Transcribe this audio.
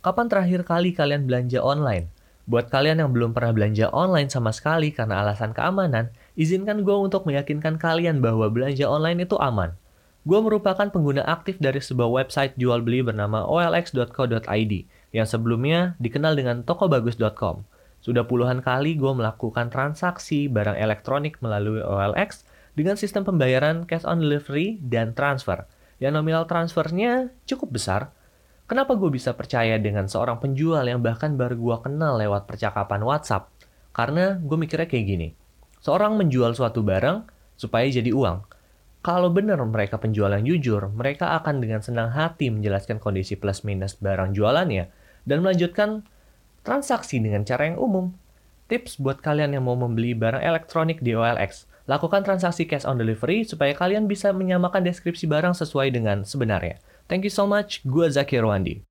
Kapan terakhir kali kalian belanja online? Buat kalian yang belum pernah belanja online sama sekali karena alasan keamanan, izinkan gue untuk meyakinkan kalian bahwa belanja online itu aman. Gue merupakan pengguna aktif dari sebuah website jual beli bernama olx.co.id yang sebelumnya dikenal dengan tokobagus.com. Sudah puluhan kali gue melakukan transaksi barang elektronik melalui OLX dengan sistem pembayaran cash on delivery dan transfer. Yang nominal transfernya cukup besar, Kenapa gue bisa percaya dengan seorang penjual yang bahkan baru gue kenal lewat percakapan WhatsApp? Karena gue mikirnya kayak gini. Seorang menjual suatu barang supaya jadi uang. Kalau benar mereka penjual yang jujur, mereka akan dengan senang hati menjelaskan kondisi plus minus barang jualannya dan melanjutkan transaksi dengan cara yang umum. Tips buat kalian yang mau membeli barang elektronik di OLX. Lakukan transaksi cash on delivery supaya kalian bisa menyamakan deskripsi barang sesuai dengan sebenarnya. Thank you so much. Gue Zaki Rwandi.